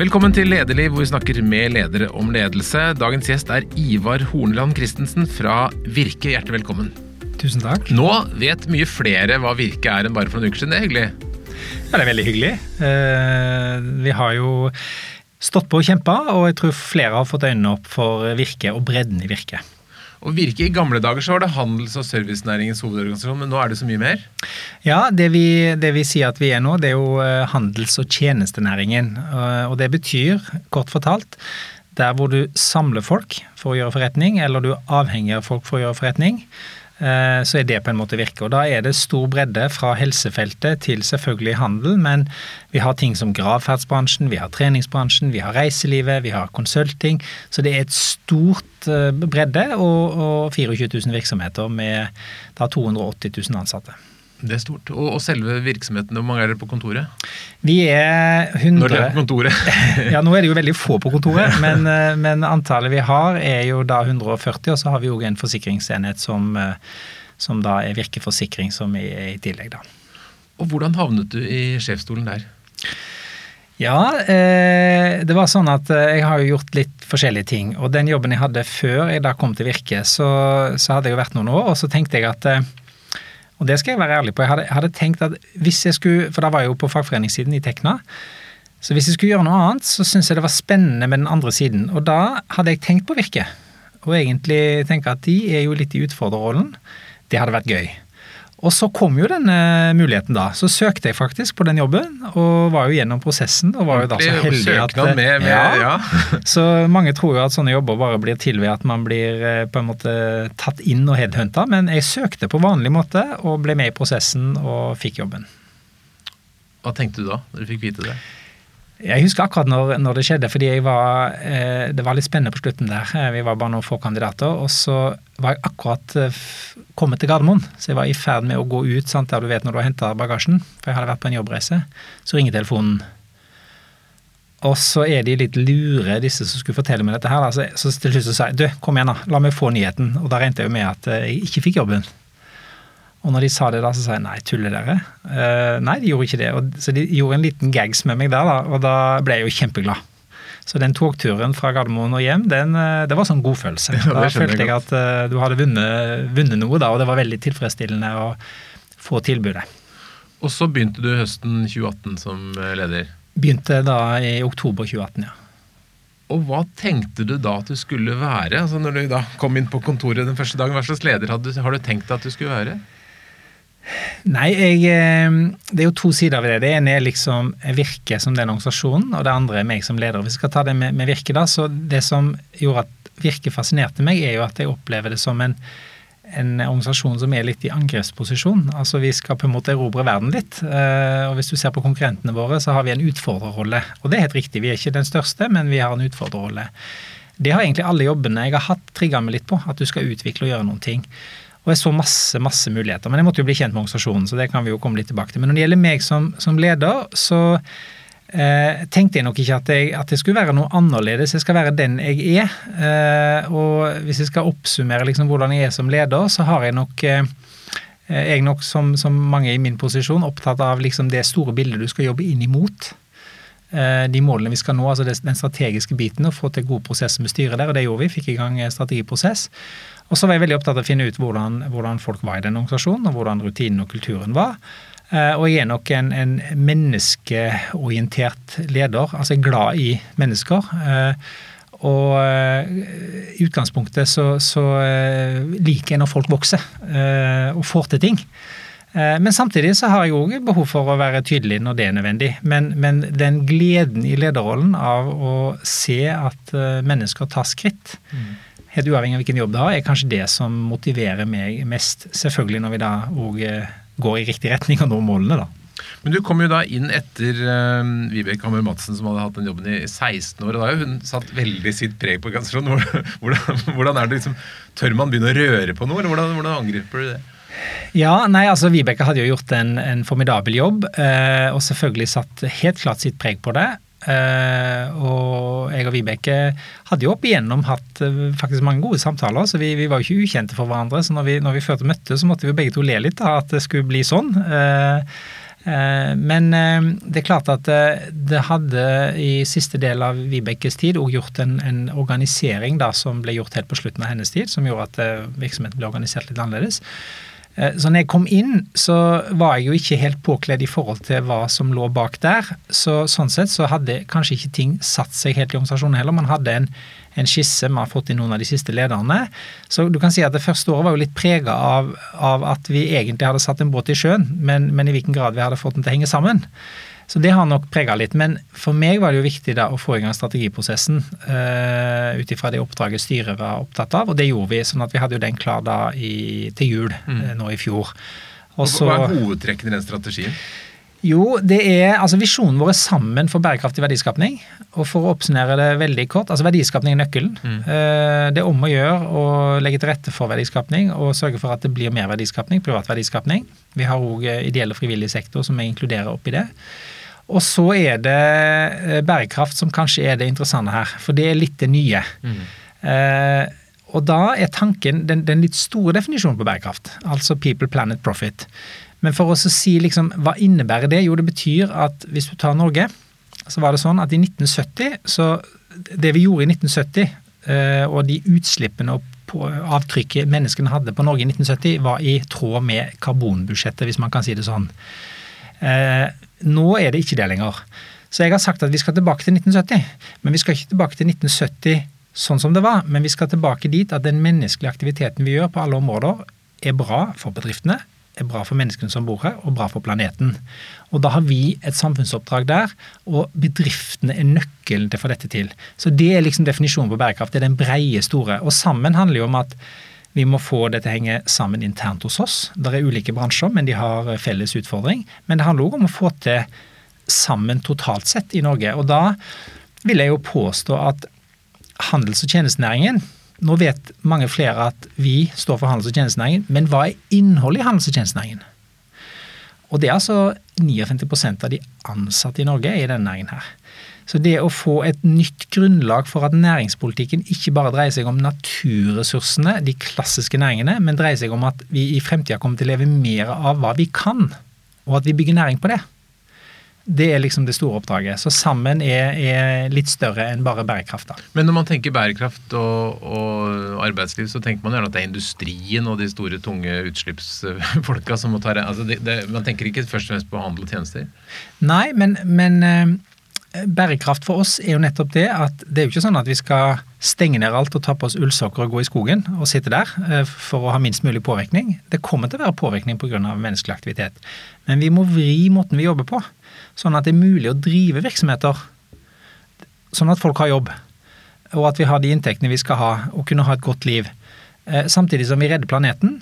Velkommen til Lederliv, hvor vi snakker med ledere om ledelse. Dagens gjest er Ivar Horneland Christensen fra Virke. Hjertelig velkommen. Tusen takk. Nå vet mye flere hva Virke er enn bare for noen uker siden. Det er hyggelig. Ja, det er veldig hyggelig. Eh, vi har jo stått på og kjempa, og jeg tror flere har fått øynene opp for Virke og bredden i Virke. Og Virke I gamle dager så var det handels- og servicenæringens hovedorganisasjon, men nå er det så mye mer? Ja, det vi, det vi sier at vi er nå, det er jo eh, handels- og tjenestenæringen. Eh, og det betyr, kort fortalt, der hvor du samler folk for å gjøre forretning, eller du er avhengig av folk for å gjøre forretning, så er det på en måte Virke. Og da er det stor bredde fra helsefeltet til selvfølgelig handel, men vi har ting som gravferdsbransjen, vi har treningsbransjen, vi har reiselivet, vi har konsulting. Så det er et stort bredde og, og 24 000 virksomheter med da 280 000 ansatte. Det er stort. Og, og selve virksomheten, hvor mange er dere på kontoret? Vi er 100 Når dere er på kontoret? ja, nå er det jo veldig få på kontoret, men, men, antallet vi har er jo da 140, og så har vi òg en forsikringsenhet som, som da er Virke Forsikring som er i tillegg, da. Og hvordan havnet du i sjefsstolen der? Ja, eh, det var sånn at jeg har jo gjort litt forskjellige ting. Og den jobben jeg hadde før jeg da kom til Virke, så, så hadde jeg jo vært noen år, og så tenkte jeg at og det skal jeg være ærlig på. Jeg hadde, jeg hadde, tenkt at hvis jeg skulle For da var jeg jo på fagforeningssiden i Tekna. Så hvis jeg skulle gjøre noe annet, så syntes jeg det var spennende med den andre siden. Og da hadde jeg tenkt på Virke. Og egentlig tenke at de er jo litt i utfordrerrollen. Det hadde vært gøy. Og så kom jo denne muligheten da. Så søkte jeg faktisk på den jobben, og var jo gjennom prosessen. Og var jo da så heldig at med, med, ja, ja. Så mange tror jo at sånne jobber bare blir til ved at man blir på en måte tatt inn og headhunta, men jeg søkte på vanlig måte og ble med i prosessen og fikk jobben. Hva tenkte du da, når du fikk vite det? Jeg husker akkurat når, når det skjedde, fordi var, eh, det var litt spennende på slutten der. Vi var bare noen få kandidater, og så var jeg akkurat eh, kommet til Gardermoen. Så jeg var i ferd med å gå ut, sant, der du vet når du har henta bagasjen, for jeg hadde vært på en jobbreise. Så ringer telefonen. Og så er de litt lure, disse som skulle fortelle meg dette her. Da. Så, så til slutt så sa jeg du, kom igjen da, la meg få nyheten. Og da regnet jeg jo med at jeg ikke fikk jobben. Og når de sa det da, så sa jeg nei, tuller dere? Uh, nei, de gjorde ikke det. Og, så de gjorde en liten gags med meg der, da, og da ble jeg jo kjempeglad. Så den togturen fra Gardermoen og hjem, den, det var sånn godfølelse. Ja, da følte jeg at uh, du hadde vunnet, vunnet, noe, da, og det var veldig tilfredsstillende å få tilbudet. Og så begynte du høsten 2018 som leder? Begynte da i oktober 2018, ja. Og hva tenkte du da at du skulle være? Altså Når du da kom inn på kontoret den første dagen, hva slags leder hadde, har du tenkt at du skulle være? Nei, jeg, det er jo to sider ved det. Det ene er liksom Virke som den organisasjonen, og det andre er meg som leder. Vi skal ta det med, med Virke, da, så det som gjorde at Virke fascinerte meg, er jo at jeg opplever det som en, en organisasjon som er litt i angrepsposisjon. Altså Vi skal på en måte erobre verden litt. Og Hvis du ser på konkurrentene våre, så har vi en utfordrerrolle. Og det er helt riktig, vi er ikke den største, men vi har en utfordrerrolle. Det har egentlig alle jobbene jeg har hatt, trigga meg litt på. At du skal utvikle og gjøre noen ting. Og jeg så masse masse muligheter. Men jeg måtte jo bli kjent med organisasjonen, så det kan vi jo komme litt tilbake til. Men når det gjelder meg som, som leder, så eh, tenkte jeg nok ikke at jeg, at jeg, skulle være noe annerledes. Jeg skal være den jeg er. Eh, og hvis jeg skal oppsummere liksom hvordan jeg er som leder, så har jeg nok eh, jeg nok som, som, mange i min posisjon opptatt av liksom det store bildet du skal jobbe inn imot. De målene vi skal nå, altså den strategiske biten, og få til god prosess med styret der. og Det gjorde vi. Fikk i gang strategiprosess. Og så var jeg veldig opptatt av å finne ut hvordan, hvordan folk var i den organisasjonen, og hvordan rutinen og kulturen var. Og jeg er nok en, en menneskeorientert leder, altså glad i mennesker. Og i utgangspunktet så, så liker jeg når folk vokser og får til ting. Men samtidig så har jeg òg behov for å være tydelig når det er nødvendig. Men, men, den gleden i lederrollen av å se at mennesker tar skritt, mm. Helt uavhengig av hvilken jobb du har, er kanskje det som motiverer meg mest. Selvfølgelig når vi da òg går i riktig retning og når målene, da. Men du kom jo da inn etter uh, Vibeke Hammer Madsen, som hadde hatt den jobben i 16 år. og da hun satt veldig sitt preg på organisasjonen. Hvordan, hvordan, er det liksom, Tør man begynne å røre på noe, eller hvordan, hvordan angriper du det? Ja, nei, altså Vibeke hadde jo gjort en, en formidabel jobb, uh, og selvfølgelig satt helt klart sitt preg på det. Eh, og jeg og Vibeke hadde jo opp igjennom hatt eh, faktisk mange gode samtaler, så vi, vi var jo ikke ukjente for hverandre. Så når vi, når vi førte møtte, så måtte vi begge to le litt av at det skulle bli sånn. Eh, men det er klart at det hadde i siste del av Vibekes tid òg gjort en, en, organisering da, som ble gjort helt på slutten av hennes tid, som gjorde at virksomheten ble organisert litt annerledes. Så når jeg kom inn, så var jeg jo ikke helt påkledd i forhold til hva som lå bak der. Så sånn sett så hadde kanskje ikke ting satt seg helt i organisasjonen heller. Man hadde en en skisse vi har fått inn noen av de siste lederne. Så du kan si at det første året var jo litt prega av, av, at vi egentlig hadde satt en båt i sjøen, men, men, i hvilken grad vi hadde fått den til å henge sammen. Så det har nok prega litt. Men for meg var det jo viktig da å få i gang strategiprosessen uh, ut ifra det oppdraget styret var opptatt av, og det gjorde vi. sånn at vi hadde jo den klar da i, til jul mm. uh, nå i fjor. Også, Hva er hovedtrekkene i den strategien? Jo, det er altså visjonen vår er sammen for bærekraftig verdiskapning. Og for å oppsummere det veldig kort, altså verdiskapning er nøkkelen. Mm. Eh, det er om å gjøre å legge til rette for verdiskapning og sørge for at det blir mer verdiskapning, privat verdiskapning. Vi har òg eh, ideell og frivillig sektor som vi inkluderer oppi det. Og så er det eh, bærekraft som kanskje er det interessante her, for det er litt det nye. Mm. Eh, og da er tanken den, den litt store definisjonen på bærekraft, altså people, planet, profit. Men for oss å si liksom, hva innebærer det? Jo, det betyr at hvis du tar Norge, så var det sånn at i 1970 så Det vi gjorde i 1970, eh, og de utslippene og avtrykket menneskene hadde på Norge i 1970, var i tråd med karbonbudsjettet, hvis man kan si det sånn. Eh, nå er det ikke det lenger. Så jeg har sagt at vi skal tilbake til 1970. Men vi skal ikke tilbake til 1970 sånn som det var, men vi skal tilbake dit at den menneskelige aktiviteten vi gjør på alle områder, er bra for bedriftene, er bra for menneskene som bor her, og bra for planeten. Og Da har vi et samfunnsoppdrag der, og bedriftene er nøkkelen til å få dette til. Så Det er liksom definisjonen på bærekraft. Det er den breie, store. Og sammen handler jo om at vi må få det til å henge sammen internt hos oss. Det er ulike bransjer, men de har felles utfordring. Men det handler òg om å få til sammen totalt sett i Norge. Og da vil jeg jo påstå at handels- og tjenestenæringen nå vet mange flere at vi står for handels- og tjenestenæringen, men hva er innholdet i handels- og tjenestenæringen? Og det er altså 59% av de ansatte i Norge er i denne næringen her. Så det å få et nytt grunnlag for at næringspolitikken ikke bare dreier seg om naturressursene, de klassiske næringene, men dreier seg om at vi i fremtida kommer til å leve mer av hva vi kan, og at vi bygger næring på det. Det er liksom det store oppdraget. Så sammen er, er litt større enn bare bærekraft. da. Men når man tenker bærekraft og, og, arbeidsliv, så tenker man gjerne at det er industrien og de store, tunge utslippsfolka som må ta altså det, det, Man tenker ikke først og fremst på handel og tjenester? Nei, men, men eh, bærekraft for oss er jo nettopp det at det er jo ikke sånn at vi skal stenge ned alt og ta på oss ullsokker og gå i skogen og sitte der eh, for å ha minst mulig påvirkning. Det kommer til å være påvirkning pga. menneskelig aktivitet. Men vi må vri måten vi jobber på. Sånn at det er mulig å drive virksomheter sånn at folk har jobb. Og at vi har de inntektene vi skal ha, og kunne ha et godt liv. Eh, samtidig som vi redder planeten.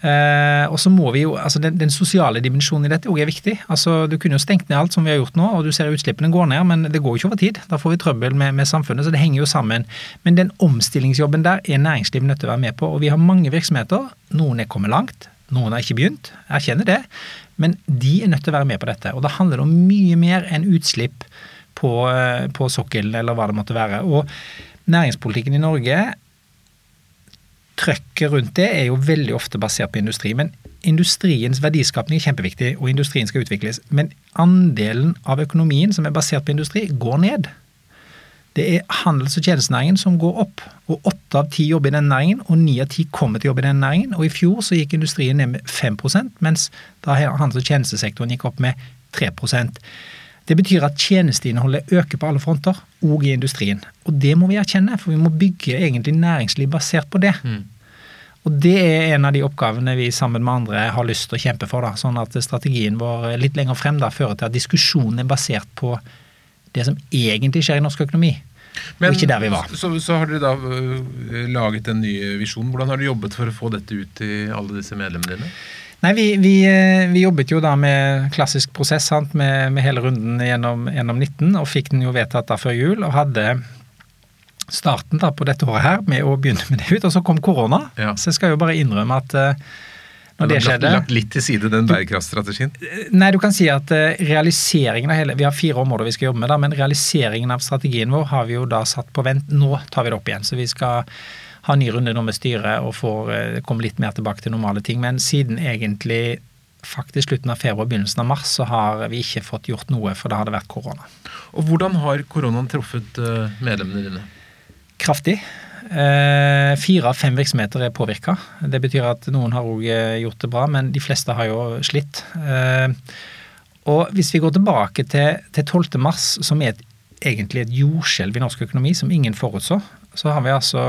Eh, og så må vi jo, altså den, den sosiale dimensjonen i dette òg er viktig. altså Du kunne jo stengt ned alt som vi har gjort nå, og du ser utslippene går ned, men det går jo ikke over tid. Da får vi trøbbel med, med samfunnet, så det henger jo sammen. Men den omstillingsjobben der er næringslivet nødt til å være med på. Og vi har mange virksomheter. Noen er kommet langt, noen har ikke begynt. Jeg kjenner det. Men de er nødt til å være med på dette. Og da handler det om mye mer enn utslipp på, eh, på sokkelen, eller hva det måtte være. Og næringspolitikken i Norge, trøkket rundt det, er jo veldig ofte basert på industri. Men industriens verdiskapning er kjempeviktig, og industrien skal utvikles. Men andelen av økonomien som er basert på industri, går ned. Det er handels- og tjenestenæringen som går opp. Og åtte av ti jobber i den næringen, og ni av ti kommer til å jobbe i den næringen. Og i fjor så gikk industrien ned med 5 mens da handels- og tjenestesektoren gikk opp med 3 Det betyr at tjenesteinnholdet øker på alle fronter, òg i industrien. Og det må vi erkjenne, for vi må bygge egentlig næringsliv basert på det. Mm. Og det er en av de oppgavene vi sammen med andre har lyst til å kjempe for. da, Sånn at strategien vår litt lenger frem da fører til at diskusjonen er basert på det som egentlig skjer i norsk økonomi. Men, og ikke der vi var. Så, så har dere da uh, laget en ny visjon. Hvordan har du jobbet for å få dette ut til alle disse medlemmene dine? Nei, vi, vi, øh, vi, jobbet jo da med klassisk prosess sant, med, med, hele runden gjennom, gjennom 19, og fikk den jo vedtatt da før jul. Og hadde starten da på dette året her med å begynne med det ut, og så kom korona. Ja. Så jeg skal jo bare innrømme at uh, når det skjedde. Lagt litt til side den bærekraftstrategien? Nei, du kan si at eh, realiseringen av hele Vi har fire områder vi skal jobbe med, da, men realiseringen av strategien vår har vi jo da satt på vent. Nå tar vi det opp igjen. Så vi skal ha ny runde nå med styret og får eh, komme litt mer tilbake til normale ting. Men siden egentlig faktisk slutten av februar og begynnelsen av mars så har vi ikke fått gjort noe, for det hadde vært korona. Og hvordan har koronaen truffet eh, medlemmene dine? Kraftig. Eh, fire av fem virksomheter er påvirka. Det betyr at noen har òg gjort det bra, men de fleste har jo slitt. Eh, og hvis vi går tilbake til, til 12. mars, som er et, egentlig et jordskjelv i norsk økonomi, som ingen forutså, så har vi altså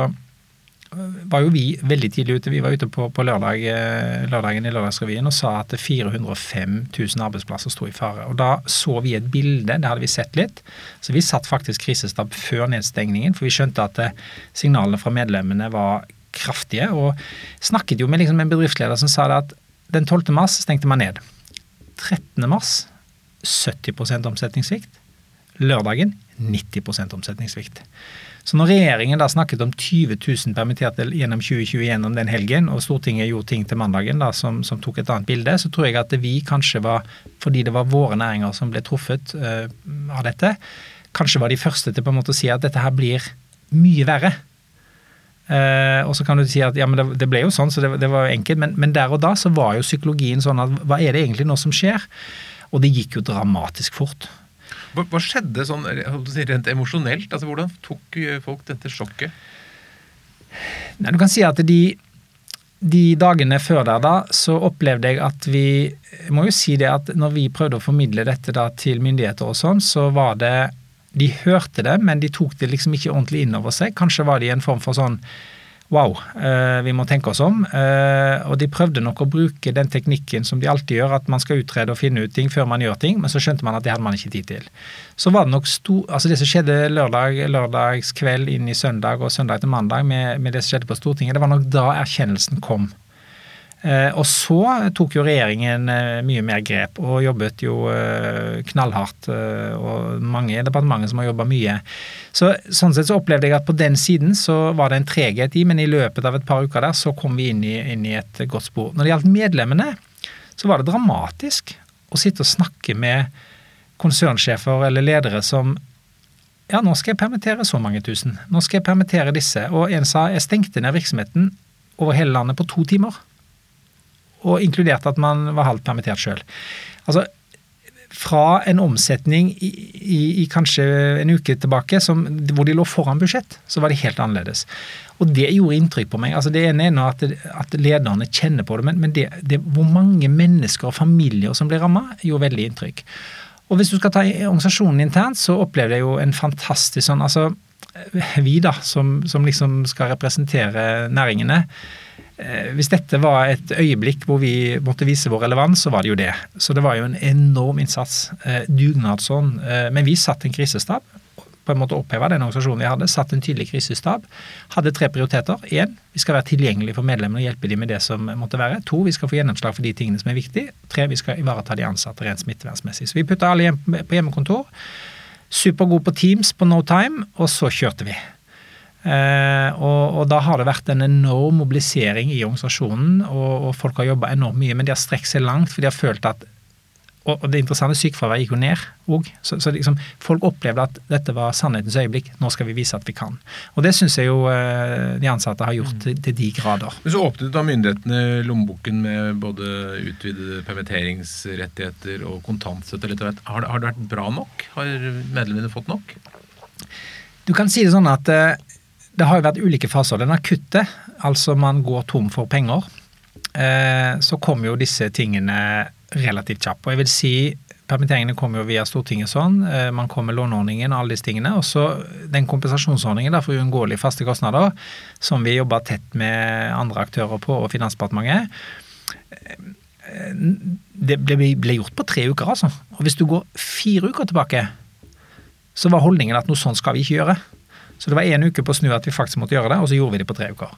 var jo vi veldig tidlig ute. Vi var ute på, på lørdag, eh, lørdagen i Lørdagsrevyen og sa at 405 000 arbeidsplasser sto i fare. Og Da så vi et bilde, det hadde vi sett litt. Så vi satt faktisk krisestab før nedstengningen, for vi skjønte at eh, signalene fra medlemmene var kraftige. Og snakket jo med liksom en bedriftsleder som sa det at den 12. mars stengte man ned. 13. mars 70% omsetningssvikt. Lørdagen 90% omsetningssvikt. Så når regjeringen da snakket om 20 000 permitterte gjennom 2021 gjennom den helgen, og Stortinget gjorde ting til mandagen da, som, som, tok et annet bilde, så tror jeg at vi kanskje var, fordi det var våre næringer som ble truffet uh, av dette, kanskje var de første til på en måte å si at dette her blir mye verre. Uh, og så kan du si at ja, men det, det ble jo sånn, så det, det var jo enkelt. Men, men, der og da så var jo psykologien sånn at hva er det egentlig nå som skjer? Og det gikk jo dramatisk fort. Hva, hva skjedde sånn rent emosjonelt? Altså, Hvordan tok eh, folk dette sjokket? Nei, du kan si at de, de dagene før der, da, så opplevde jeg at vi jeg må jo si det at når vi prøvde å formidle dette da til myndigheter og sånn, så var det De hørte det, men de tok det liksom ikke ordentlig inn over seg. Kanskje var det i en form for sånn wow, eh, vi må tenke oss om. Eh, og de prøvde nok å bruke den teknikken som de alltid gjør, at man skal utrede og finne ut ting før man gjør ting, men så skjønte man at det hadde man ikke tid til. Så var det nok stor, altså det som skjedde lørdag, lørdagskveld inn i søndag og søndag til mandag med, med det som skjedde på Stortinget, det var nok da erkjennelsen kom. Eh, og så tok jo regjeringen eh, mye mer grep og jobbet jo eh, knallhardt. Og mange i departementet som har jobba mye. Så Sånn sett så opplevde jeg at på den siden så var det en treghet i, men i løpet av et par uker der så kom vi inn i, inn i et godt spor. Når det gjaldt medlemmene, så var det dramatisk å sitte og snakke med konsernsjefer eller ledere som ja, nå skal jeg permittere så mange tusen. Nå skal jeg permittere disse. Og en sa jeg stengte ned virksomheten over hele landet på to timer og inkludert at man var halvt permittert sjøl. Altså, fra en omsetning i, i, i, kanskje en uke tilbake som, hvor de lå foran budsjett, så var det helt annerledes. Og det gjorde inntrykk på meg. Altså Det ene er at, at lederne kjenner på det, men, men det, det, hvor mange mennesker og familier som ble ramma, gjorde veldig inntrykk. Og hvis du skal ta organisasjonen internt, så opplevde jeg jo en fantastisk sånn altså Vi, da, som, som liksom skal representere næringene, hvis dette var et øyeblikk hvor vi måtte vise vår relevans, så var det jo det. Så det var jo en enorm innsats. Eh, Dugnadsånd. Eh, men vi satt en krisestab. På en måte oppheva den organisasjonen vi hadde. Satt en tydelig krisestab. Hadde tre prioriteter. Én, vi skal være tilgjengelige for medlemmene og hjelpe dem med det som måtte være. To, vi skal få gjennomslag for de tingene som er viktige. Tre, vi skal ivareta de ansatte rent smittevernsmessig. Så vi putta alle hjem på hjemmekontor. Supergod på Teams på no time, og så kjørte vi. Eh, og, og, da har det vært en enorm mobilisering i organisasjonen, og, og folk har jobba enormt mye, men de har strekt seg langt, for de har følt at og, det interessante sykefraværet gikk jo ned òg. Så, så liksom, folk opplevde at dette var sannhetens øyeblikk. Nå skal vi vise at vi kan. Og det syns jeg jo eh, de ansatte har gjort til, til, de grader. Men så åpnet da myndighetene lommeboken med både utvidede permitteringsrettigheter og kontantstøtte. Har, har det vært bra nok? Har medlemmene fått nok? Du kan si det sånn at eh, det har jo vært ulike faser. Den akutte, altså man går tom for penger. Eh, så kom jo disse tingene relativt kjapt. Og jeg vil si permitteringene kom jo via Stortinget sånn. Eh, man kom med låneordningen og alle disse tingene. Og så den kompensasjonsordningen for uunngåelige faste kostnader, som vi jobba tett med andre aktører på og Finansdepartementet. Eh, det ble, gjort på tre uker, altså. Og hvis du går fire uker tilbake, så var holdningen at noe sånt skal vi ikke gjøre. Så det var én uke på å snu at vi faktisk måtte gjøre det, og så gjorde vi det på tre uker.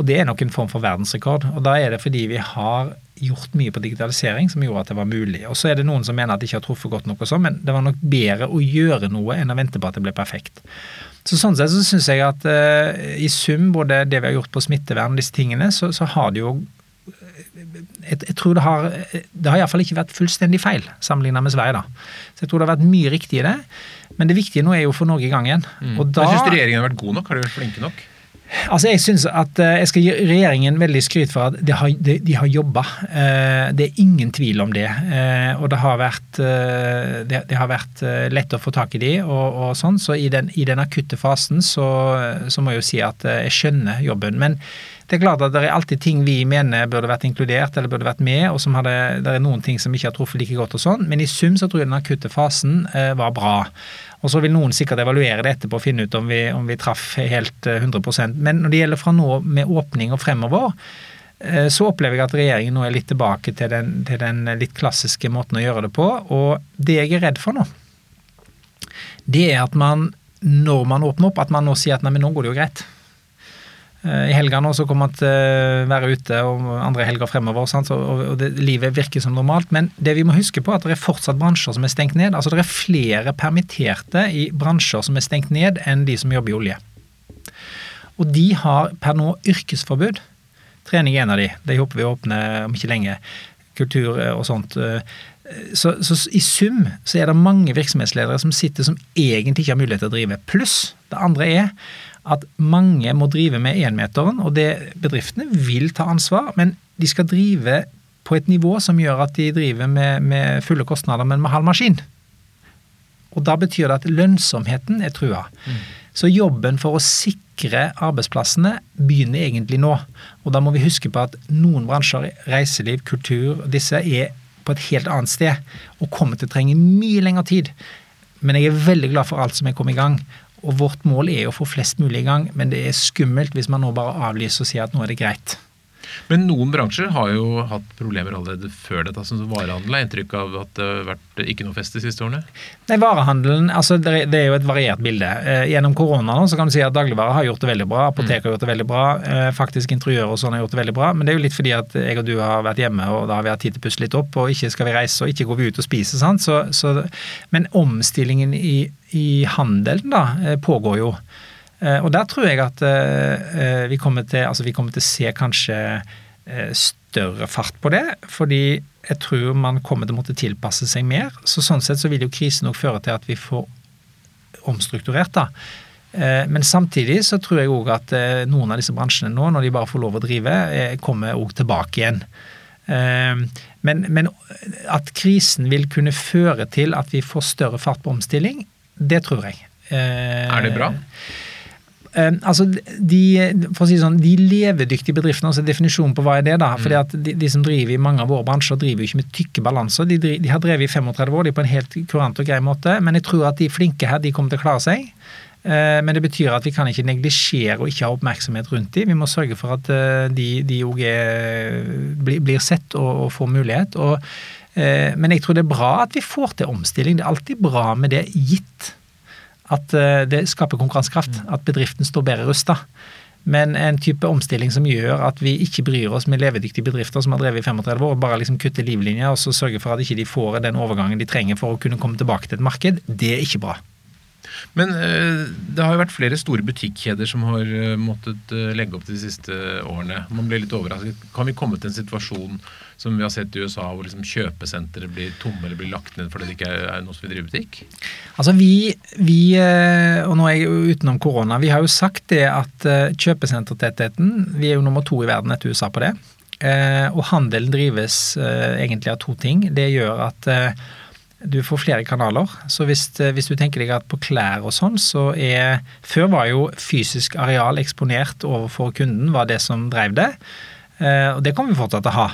Og det er nok en form for verdensrekord. Og da er det fordi vi har gjort mye på digitalisering som gjorde at det var mulig. Og så er det noen som mener at de ikke har truffet godt nok og sånn, men det var nok bedre å gjøre noe enn å vente på at det ble perfekt. Så Sånn sett så syns jeg at uh, i sum, både det vi har gjort på smittevern og disse tingene, så, så har det jo jeg, jeg, tror det har Det har iallfall ikke vært fullstendig feil sammenlignet med Sverige, da. Så jeg tror det har vært mye riktig i det. Men det viktige nå er jo å få Norge i gang igjen. Mm. Og da, Syns du regjeringen har vært god nok? Har de vært flinke nok? Altså, Jeg synes at eh, jeg skal gi regjeringen veldig skryt for at de har, de, de har jobba. Eh, det er ingen tvil om det. Eh, og det har vært, det, det har vært lett å få tak i de og, og sånn, så i den, i den akutte fasen så, så, må jeg jo si at jeg skjønner jobben. Men det er klart at det er alltid ting vi mener burde vært inkludert eller burde vært med, og som hadde, det er noen ting som ikke har truffet like godt og sånn, men i sum så tror jeg den akutte fasen var bra. Og så vil noen sikkert evaluere det etterpå og finne ut om vi, om vi traff helt 100 eh, Men når det gjelder fra nå med åpning og fremover, eh, så opplever jeg at regjeringen nå er litt tilbake til den, til den litt klassiske måten å gjøre det på. Og det jeg er redd for nå, det er at man, når man åpner opp, at man nå sier at nei, men nå går det jo greit. Eh, I helgene, nå så kommer man til å være ute og andre helger fremover, sant? og det, livet virker som normalt. Men det vi må huske på er at det er fortsatt bransjer som er stengt ned. Altså Det er flere permitterte i bransjer som er stengt ned, enn de som jobber i olje. Og de har per nå yrkesforbud. Trening er en av de. De håper vi åpner om ikke lenge. Kultur og sånt. Så, så, i sum så er det mange virksomhetsledere som sitter som egentlig ikke har mulighet til å drive. Pluss det andre er at mange må drive med énmeteren, og det bedriftene vil ta ansvar, men de skal drive på et nivå som gjør at de driver med, med fulle kostnader, men med halv maskin. Og da betyr det at lønnsomheten er trua. Mm. Så jobben for å sikre arbeidsplassene begynner egentlig nå. Og da må vi huske på at noen bransjer, reiseliv, kultur, disse er på et helt annet sted og kommer til å trenge mye lengre tid. Men jeg er veldig glad for alt som er kommet i gang. Og vårt mål er å få flest mulig i gang, men det er skummelt hvis man nå bare avlyser og sier at nå er det greit. Men noen bransjer har jo hatt problemer allerede før dette. som Varehandel har inntrykk av at det har vært ikke noe fest de siste årene? Nei, Varehandelen altså det er jo et variert bilde. Eh, gjennom korona nå så kan du si at dagligvare har gjort det veldig bra. Apotek har gjort det veldig bra. Eh, faktisk interiør og sånn har gjort det veldig bra. Men det er jo litt fordi at jeg og du har vært hjemme, og da har vi hatt tid til å pusse litt opp. Og ikke skal vi reise, og ikke går vi ut og spise. sant? Så, så, men omstillingen i, i handelen da eh, pågår jo. Eh, og der tror jeg at eh, eh, vi kommer til, altså vi kommer til å se kanskje større fart på det. Fordi jeg tror man kommer til å måtte tilpasse seg mer. Så sånn sett så vil jo krisen nok føre til at vi får omstrukturert, da. Men samtidig så tror jeg òg at noen av disse bransjene nå, når de bare får lov å drive, kommer òg tilbake igjen. Men, men, at krisen vil kunne føre til at vi får større fart på omstilling, det tror jeg. Er det bra? Uh, altså, de, for å si sånn, de levedyktige bedriftene, altså definisjonen på hva er det da? fordi mm. at de, de, som driver i mange av våre bransjer, driver jo ikke med tykke balanser. De, de, har drevet i 35 år de på en helt kurant og grei måte. Men jeg tror at de flinke her, de kommer til å klare seg. Uh, men det betyr at vi kan ikke neglisjere og ikke ha oppmerksomhet rundt dem. Vi må sørge for at uh, de òg blir sett og, og får mulighet. Og, men jeg tror det er bra at vi får til omstilling. Det er alltid bra med det, gitt at eh, det skaper konkurransekraft. Mm. At bedriften står bedre rusta. Men en type omstilling som gjør at vi ikke bryr oss med levedyktige bedrifter som har drevet i 35 år, og bare liksom kutter livlinja og så sørger for at ikke de får den overgangen de trenger for å kunne komme tilbake til et marked, det er ikke bra. Men eh, det har jo vært flere store butikkjeder som har eh, måttet legge opp de siste årene. Man blir litt overrasket. Kan vi komme til en situasjon som vi har sett i USA, hvor liksom kjøpesentre blir tomme eller blir lagt ned fordi det ikke er noe som vil drive butikk? Altså vi, vi, eh, og nå er jeg utenom korona, vi har jo sagt det at eh, kjøpesentertettheten Vi er jo nummer to i verden etter USA på det. Eh, og handelen drives egentlig av to ting. Det gjør at du får flere kanaler. Så hvis, hvis, du tenker deg at på klær og sånn, så er Før var jo fysisk areal eksponert overfor kunden, var det som drev det. Og det kommer vi fortsatt til å ha.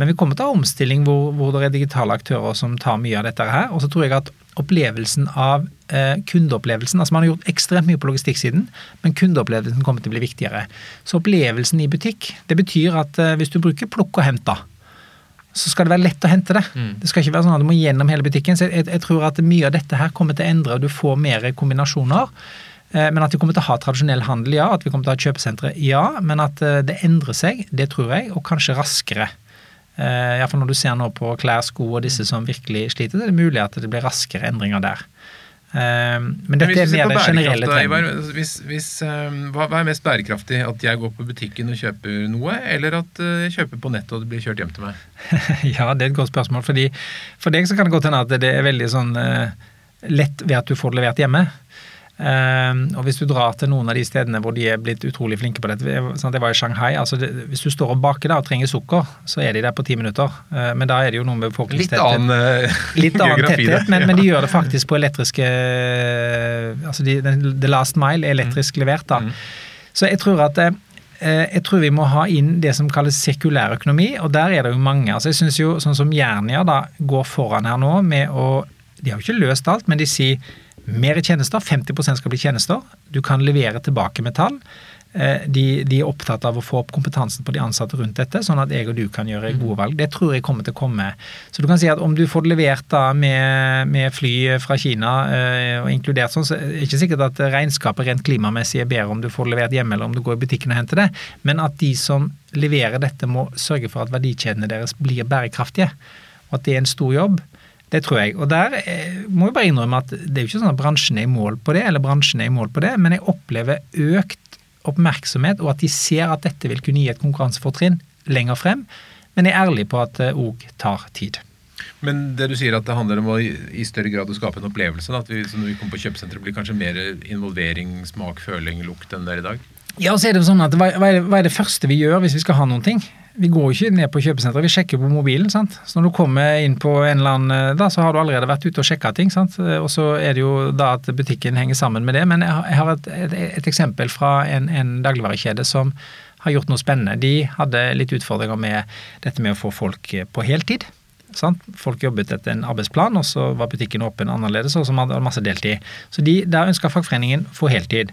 Men vi kommer til å ha omstilling hvor, hvor, det er digitale aktører som tar mye av dette her. Og så tror jeg at opplevelsen av eh, kundeopplevelsen altså Man har gjort ekstremt mye på logistikksiden, men kundeopplevelsen kommer til å bli viktigere. Så opplevelsen i butikk, det betyr at eh, hvis du bruker plukk og hent, da, så skal det være lett å hente det. Mm. Det skal ikke være sånn at du må gjennom hele butikken. Så jeg, jeg, tror at mye av dette her kommer til å endre, og du får mer kombinasjoner. Eh, men at vi kommer til å ha tradisjonell handel, ja. At vi kommer til å ha kjøpesentre, ja. Men at eh, det endrer seg, det tror jeg, og kanskje raskere. Uh, Iallfall når du ser nå på klær, sko og disse som virkelig sliter, det er det mulig at det blir raskere endringer der. Uh, men dette men er mer den generelle trenden. Hvis, hvis, uh, hva, hva, er mest bærekraftig? At jeg går på butikken og kjøper noe, eller at jeg kjøper på nettet og det blir kjørt hjem til meg? ja, det er et godt spørsmål. Fordi For deg så kan det godt hende at det er veldig sånn lett ved at du får det levert hjemme. Um, og hvis du drar til noen av de stedene hvor de er blitt utrolig flinke på dette sånn Jeg var i Shanghai. altså det, Hvis du står og baker da og trenger sukker, så er de der på ti minutter. Uh, men da er det jo noe med befolkningstetthet. Litt annen, uh, Litt annen tetthet, men, men, de gjør det faktisk på elektriske altså de, The last mile er elektrisk mm. levert. da. Mm. Så jeg tror at uh, jeg tror vi må ha inn det som kalles sekulær økonomi, og der er det jo mange. altså jeg synes jo Sånn som Jernia da går foran her nå med å De har jo ikke løst alt, men de sier mer tjenester. 50% skal bli tjenester. Du kan levere tilbake metall. Eh, de, de, er opptatt av å få opp kompetansen på de ansatte rundt dette, sånn at jeg og du kan gjøre gode valg. Det tror jeg kommer til å komme. Så du kan si at om du får det levert da med, med fly fra Kina eh, og inkludert sånn, så er det ikke sikkert at regnskapet rent klimamessig er bedre om du får det levert hjemme eller om du går i butikken og henter det, men at de som leverer dette må sørge for at verdikjedene deres blir bærekraftige, og at det er en stor jobb. Det tror jeg. Og der eh, må jeg bare innrømme at det er jo ikke sånn at bransjen er i mål på det, eller bransjen er i mål på det, men jeg opplever økt oppmerksomhet, og at de ser at dette vil kunne gi et konkurransefortrinn lenger frem. Men jeg er ærlig på at det òg tar tid. Men det du sier at det handler om å i større grad å skape en opplevelse? Da, at vi, når vi kommer på kjøpesenteret blir kanskje mer involvering, smak, føling, lukt enn det er i dag? Ja, og så er det sånn at hva, hva, er det, hva er det første vi gjør hvis vi skal ha noen ting? vi går jo ikke ned på kjøpesenteret, vi sjekker på mobilen. sant? Så når du kommer inn på en eller annen eh, da, så har du allerede vært ute og sjekka ting. sant? Eh, og så er det jo da at butikken henger sammen med det. Men jeg har et, et, et eksempel fra en, en dagligvarekjede som har gjort noe spennende. De hadde litt utfordringer med dette med å få folk eh, på heltid. Sant? Folk jobbet etter en arbeidsplan, og så var butikken åpen annerledes, og så hadde masse deltid. Så de, der ønska fagforeningen få heltid.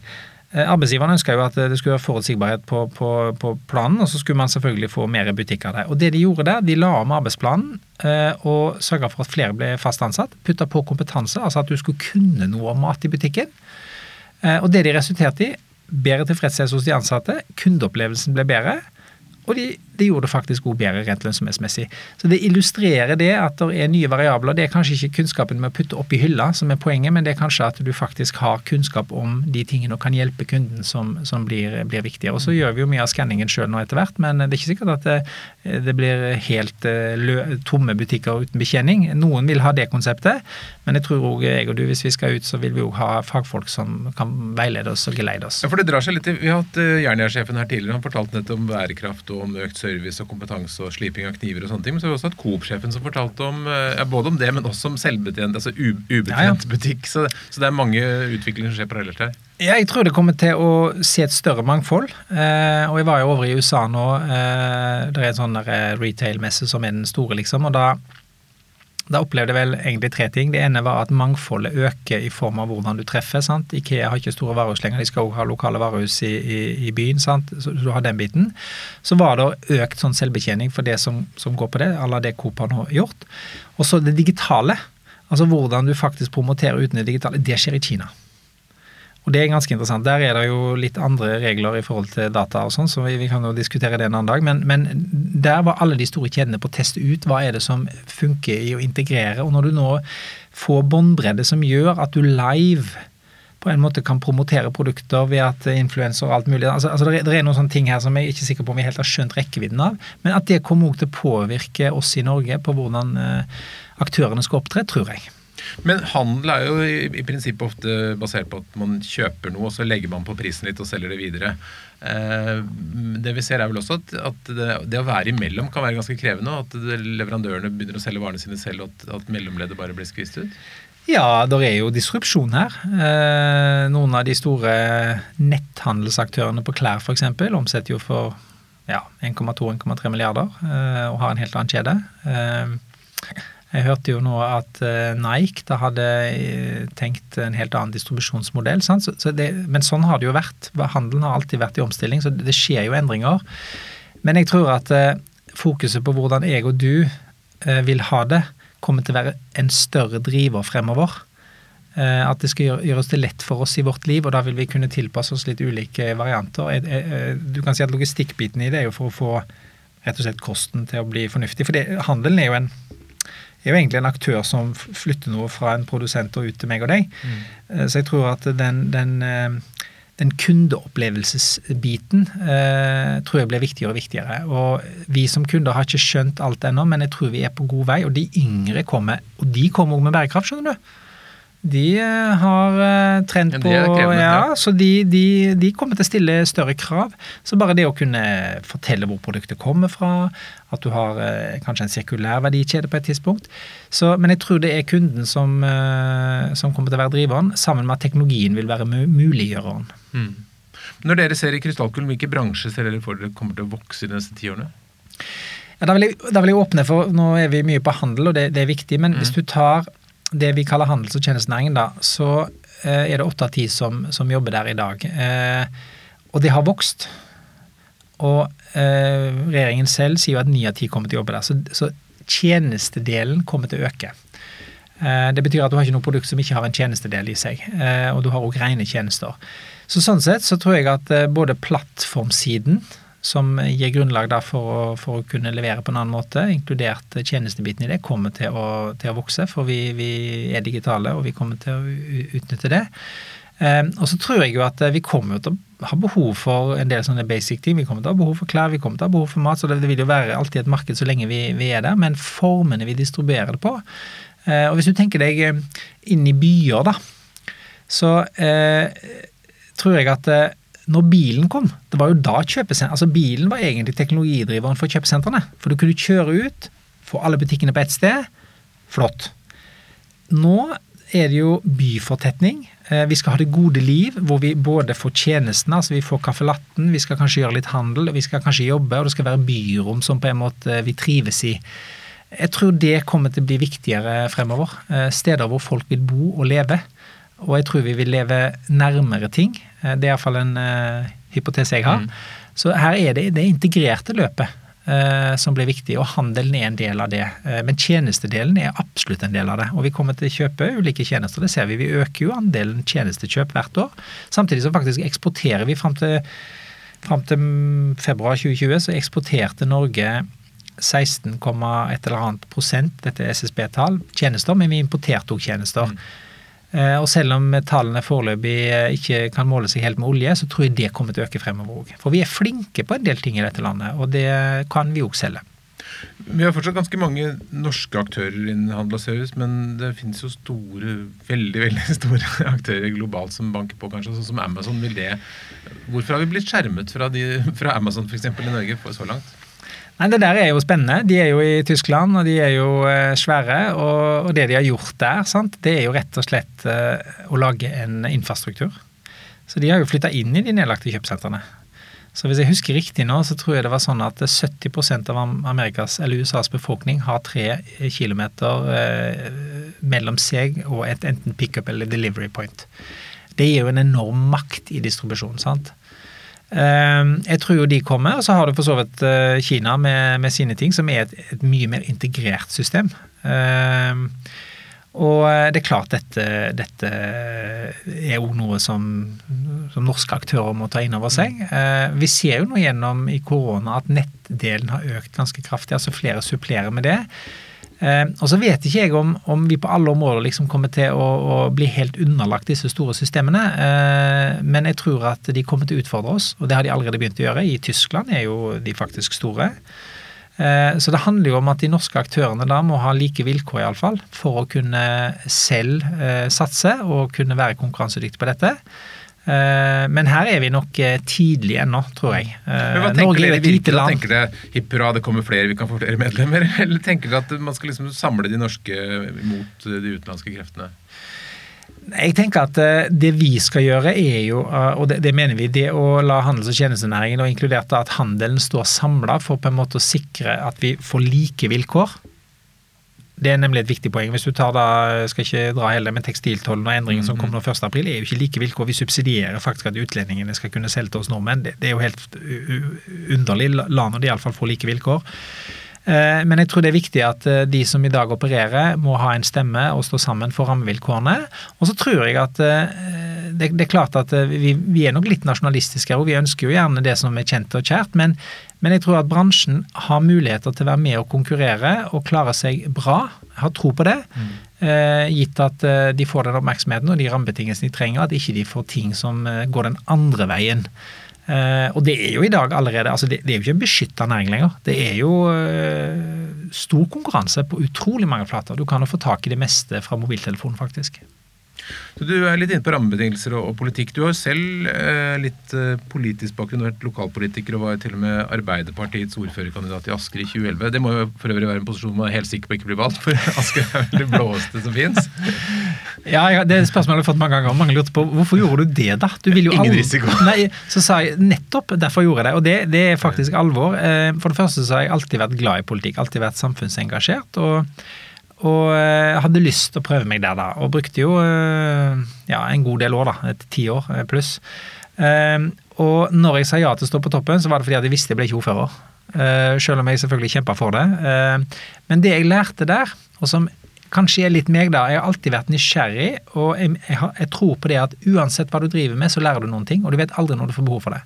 Eh, arbeidsgiverne ønska jo at det skulle være forutsigbarhet på, på, på, planen, og så skulle man selvfølgelig få mer butikk av det. Og det de gjorde der, de la om arbeidsplanen eh, og sørga for at flere ble fast ansatt. Putta på kompetanse, altså at du skulle kunne noe om mat i butikken. Eh, og det de resulterte i, bedre tilfredshet hos de ansatte, kundeopplevelsen ble bedre. Og de, de gjorde det faktisk god bedre rent lønnsomhetsmessig. Så det illustrerer det at det er nye variabler. Det er kanskje ikke kunnskapen med å putte opp i hylla som er poenget, men det er kanskje at du faktisk har kunnskap om de tingene og kan hjelpe kunden som, som blir, blir viktigere. Og så gjør vi jo mye av skanningen sjøl nå etter hvert, men det er ikke sikkert at det, det blir helt eh, lø, tomme butikker uten betjening. Noen vil ha det konseptet, men jeg tror òg jeg og du, hvis vi skal ut, så vil vi òg ha fagfolk som kan veilede oss og geleide oss. Ja, for det drar seg litt Vi har hatt uh, Jernia-sjefen her tidligere, han fortalte nettopp om bærekraft og om økt service og kompetanse og sliping av kniver og sånne ting. Men så har vi også hatt Coop-sjefen som fortalte om eh, ja, både om det, men også om selvbetjent, altså ubetjent ja, butikk. Så, så, det er mange utviklinger som skjer parallelt her. Jeg tror det kommer til å se et større mangfold. Eh, og jeg var jo over i USA nå. Eh, det er en sånn eh, retail-messe som er den store, liksom. og da da opplevde jeg vel egentlig tre ting. Det ene var at mangfoldet øker i form av hvordan du treffer. sant? Ikea har ikke store varehus lenger, de skal også ha lokale varehus i, i, i byen. sant? Så du har den biten. Så var det økt sånn selvbetjening for det som, som går på det, à la det Coop har nå gjort. Og så det digitale. Altså hvordan du faktisk promoterer uten det digitale. Det skjer i Kina. Og det er ganske interessant. Der er det jo litt andre regler i forhold til data og sånn, så vi, vi, kan jo diskutere det en annen dag. Men, men, der var alle de store kjedene på å teste ut hva er det som funker i å integrere. Og når du nå får båndbredde som gjør at du live på en måte kan promotere produkter ved at influenser og alt mulig altså, altså det, er, noen sånne ting her som jeg er ikke sikker på om vi helt har skjønt rekkevidden av. Men at det kommer også til å påvirke oss i Norge på hvordan eh, aktørene skal opptre, tror jeg. Men handel er jo i, i, prinsippet ofte basert på at man kjøper noe, og så legger man på prisen litt og selger det videre. Eh, det vi ser er vel også at, at det, det, å være imellom kan være ganske krevende. At leverandørene begynner å selge varene sine selv, og at, at mellomleddet bare blir skvist ut. Ja, det er jo disrupsjon her. Eh, noen av de store netthandelsaktørene på klær f.eks. omsetter jo for ja, 1,2-1,3 milliarder eh, og har en helt annen kjede. Eh, jeg hørte jo nå at uh, Nike da hadde eh, tenkt en helt annen distribusjonsmodell. Så, så det, men sånn har det jo vært. Handelen har alltid vært i omstilling, så det skjer jo endringer. Men jeg tror at uh, fokuset på hvordan jeg og du vil ha det, kommer til å være en større driver fremover. At det skal gjøres det lett for oss i vårt liv, og da vil vi kunne tilpasse oss litt ulike varianter. Du kan si at Logistikkbiten i det er jo for å få rett og slett kosten til å bli fornuftig. For det, handelen er jo en er jo egentlig en aktør som flytter noe fra en produsent og ut til meg og deg. Mm. Eh, så jeg tror at den, den, eh, den kundeopplevelsesbiten eh, tror jeg blir viktigere og viktigere. Og vi som kunder har ikke skjønt alt ennå, men jeg tror vi er på god vei. Og de yngre kommer, og de kommer òg med bærekraft, skjønner du. De eh, har eh, trent på krevende, ja, ja. Så de, de, de kommer til å stille større krav. Så bare det å kunne fortelle hvor produktet kommer fra, at du har eh, kanskje en sirkulær verdikjede på et tidspunkt. Så, men jeg tror det er kunden som, som kommer til å være driveren, sammen med at teknologien vil være mu muliggjøreren. Mm. Når dere ser i krystallkulen, hvilke bransjer ser dere for dere kommer til å vokse i de neste ti årene? Ja, da, vil jeg, da vil jeg åpne for, Nå er vi mye på handel, og det, det er viktig, men hvis du tar det vi kaller handels- og tjenestenæringen, da, så eh, er det åtte av ti som, som jobber der i dag. Eh, og det har vokst. Og eh, regjeringen selv sier jo at ni av ti kommer til å jobbe der. Så, så tjenestedelen kommer til å øke. Det betyr at du har ikke noe produkt som ikke har en tjenestedel i seg. Og du har òg rene tjenester. Så sånn sett så tror jeg at både plattformsiden, som gir grunnlag for, å, for å kunne levere på en annen måte, inkludert tjenestebiten i det, kommer til å, til å vokse. For vi, vi er digitale, og vi kommer til å utnytte det. Eh, og så tror jeg jo at eh, vi kommer til å ha behov for en del sånne basic ting. Vi kommer til å ha behov for klær, vi kommer til å ha behov for mat. Så det, vil jo være alltid et marked så lenge vi, vi er der. Men formene vi distribuerer det på eh, Og hvis du tenker deg eh, inn i byer, da, så eh, tror jeg at eh, når bilen kom, det var jo da kjøpesenter, Altså bilen var egentlig teknologidriveren for kjøpesentrene. For du kunne kjøre ut, få alle butikkene på ett sted. Flott. Nå er det jo byfortetning. Eh, Vi skal ha det gode liv, hvor vi både får tjenestene, altså vi får caffè latten, vi skal kanskje gjøre litt handel, vi skal kanskje jobbe, og det skal være byrom som på en måte vi trives i. Jeg tror det kommer til å bli viktigere fremover. Eh, Steder hvor folk vil bo og leve. Og jeg tror vi vil leve nærmere ting. Eh, Det er iallfall en uh, hypotese jeg har. Så her er det det integrerte løpet uh, som blir viktig, og handelen er en del av det. Uh, men tjenestedelen er absolutt en del av det. Og vi kommer til å kjøpe ulike tjenester. Det ser vi. Vi øker jo andelen tjenestekjøp hvert år. Samtidig så faktisk eksporterer vi fram til, fram til mm, februar 2020, så eksporterte Norge 16, et eller annet prosent, dette er SSB-tall, tjenester, men vi importerte òg tjenester. Eh, Og selv om tallene foreløpig eh, ikke kan måle seg helt med olje, så tror jeg det kommer til å øke fremover òg. For vi er flinke på en del ting i dette landet, og det kan vi òg selge. Vi har fortsatt ganske mange norske aktører innen handel og service, men det finnes jo store, veldig veldig store aktører globalt som banker på, kanskje, sånn som Amazon. vil det... Hvorfor har vi blitt skjermet fra, de, fra Amazon eksempel, i Norge for så langt? Nei, Det der er jo spennende. De er jo i Tyskland, og de er jo eh, svære. Og, det de har gjort der, sant, det er jo rett og slett eh, å lage en infrastruktur. Så de har jo flytta inn i de nedlagte kjøpesentrene. Så hvis jeg husker riktig nå, så tror jeg det var sånn at 70 av Amerikas eller USAs befolkning har tre kilometer eh, mellom seg og et enten pickup eller delivery point. Det gir jo en enorm makt i distribusjonen, sant. Eh, Jeg tror jo de kommer, og så har du for så vidt eh, Kina med, med sine ting, som er et, et mye mer integrert system. Eh, Og eh, det er klart dette, dette er jo noe som, som norske aktører må ta inn over seg. Eh, Vi ser jo nå gjennom i korona at nettdelen har økt ganske kraftig, altså flere supplerer med det. Eh, og så vet ikke jeg om, om vi på alle områder liksom kommer til å, å bli helt underlagt disse store systemene, eh, men jeg tror at de kommer til å utfordre oss, og det har de allerede begynt å gjøre. I Tyskland er jo de faktisk store. Eh, Så det handler jo om at de norske aktørene da må ha like vilkår iallfall for å kunne selv eh, satse og kunne være konkurransedyktige på dette. Eh, Men her er vi nok eh, tidlig ennå, tror jeg. Eh, Men hva tenker Norge er dere virkelig? Da tenker dere hipp hurra, det kommer flere, vi kan få flere medlemmer? Eller tenker dere at man skal liksom samle de norske mot de utenlandske kreftene? Jeg tenker at eh, det vi skal gjøre er jo, eh, og det, det mener vi, det å la handels- og tjenestenæringen, og inkludert at handelen står samla for på en måte å sikre at vi får like vilkår. Det er nemlig et viktig poeng. Hvis du tar da, skal ikke dra hele, men tekstiltollen og endringen som kommer nå 1. april, er jo ikke like vilkår. Vi subsidierer faktisk at utlendingene skal kunne selge til oss nordmenn. Det, det er jo helt underlig. La nå de iallfall få like vilkår. Eh, Men jeg tror det er viktig at eh, de som i dag opererer, må ha en stemme og stå sammen for rammevilkårene. Og så tror jeg at eh, det, det er klart at vi, vi er nok litt nasjonalistiske her, og vi ønsker jo gjerne det som er kjent og kjært. Men, men jeg tror at bransjen har muligheter til å være med og konkurrere og klare seg bra. Har tro på det. Mm. gitt at de får den oppmerksomheten og de rammebetingelsene de trenger, at ikke de får ting som går den andre veien. Eh, og det er jo i dag allerede altså det, det er jo ikke en beskytta næring lenger. Det er jo eh, stor konkurranse på utrolig mange flater. Du kan jo få tak i det meste fra mobiltelefonen, faktisk. Så Du er litt inne på rammebetingelser og, og politikk. Du har jo selv eh, litt eh, politisk bakgrunn, vært lokalpolitiker og var til og med Arbeiderpartiets ordførerkandidat i Asker i 2011. Det må jo for øvrig være en posisjon man er helt sikker på ikke blir valgt, for Asker er vel det blåeste som fins. Ja, det spørsmålet har jeg fått mange ganger. Mange lurte på hvorfor gjorde du det, da? Du vil jo Ingen risiko. Nei, så sa jeg nettopp derfor gjorde jeg det. Og det, det er faktisk alvor. Eh, For det første så har jeg alltid vært glad i politikk, alltid vært samfunnsengasjert. og og jeg hadde lyst til å prøve meg der, da. Og brukte jo eh, ja, en god del år, da. Et ti år eh, pluss. Eh, Og når jeg sa ja til å stå på toppen, så var det fordi jeg visste jeg ble ikke ordfører. Eh, Selv om jeg selvfølgelig kjempa for det. Eh, Men det jeg lærte der, og som kanskje er litt meg, da Jeg har alltid vært nysgjerrig, og jeg tror på det at uansett hva du driver med, så lærer du noen ting, og du vet aldri når du får behov for det.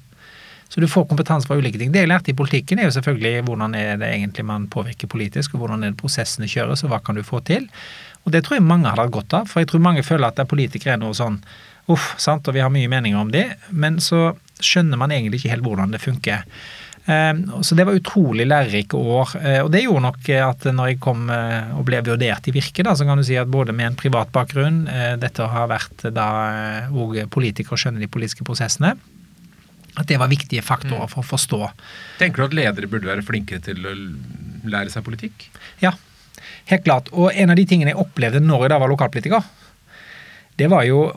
Så du får kompetanse fra ulike ting. Det jeg lærte i politikken, er jo selvfølgelig hvordan er det egentlig man påvirker politisk, og hvordan er det prosessene kjøres, og hva kan du få til. Og det tror jeg mange hadde hatt godt av, for jeg tror mange føler at det er politikere er noe sånn uff, sant, og vi har mye meninger om det, men så skjønner man egentlig ikke helt hvordan det funker. Eh, Så det var utrolig lærerike år. eh, Og det gjorde nok at når jeg kom eh, og ble vurdert i Virke, så kan du si at både med en privat bakgrunn, eh, dette har vært da òg politiker skjønner de politiske prosessene, at det var viktige faktorer for å forstå. Tenker du at ledere burde være flinkere til å lære seg politikk? Ja, helt klart. Og en av de tingene jeg opplevde når jeg da var lokalpolitiker, det var jo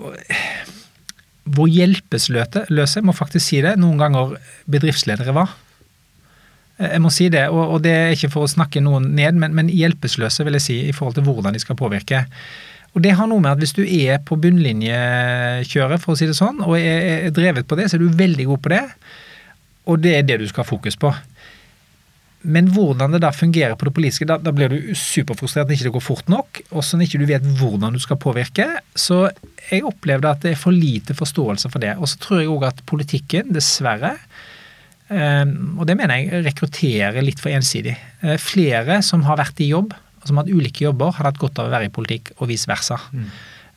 hvor hjelpeløse, må faktisk si det, noen ganger bedriftsledere var. Jeg må si det, og, og det er ikke for å snakke noen ned, men, men hjelpeløse vil jeg si, i forhold til hvordan de skal påvirke. Og det har noe med at hvis du er på bunnlinjekjøret, for å si det sånn, og er, drevet på det, så er du veldig god på det. Og det er det du skal ha fokus på. Men hvordan det da fungerer på det politiske, da, da blir du superfrustrert når ikke det går fort nok, og når ikke du vet hvordan du skal påvirke. Så jeg opplevde at det er for lite forståelse for det. Og så tror jeg òg at politikken, dessverre, eh, og det mener jeg rekrutterer litt for ensidig. Eh, flere som har vært i jobb, og som har hatt ulike jobber, har hatt godt av å være i politikk, og vice versa.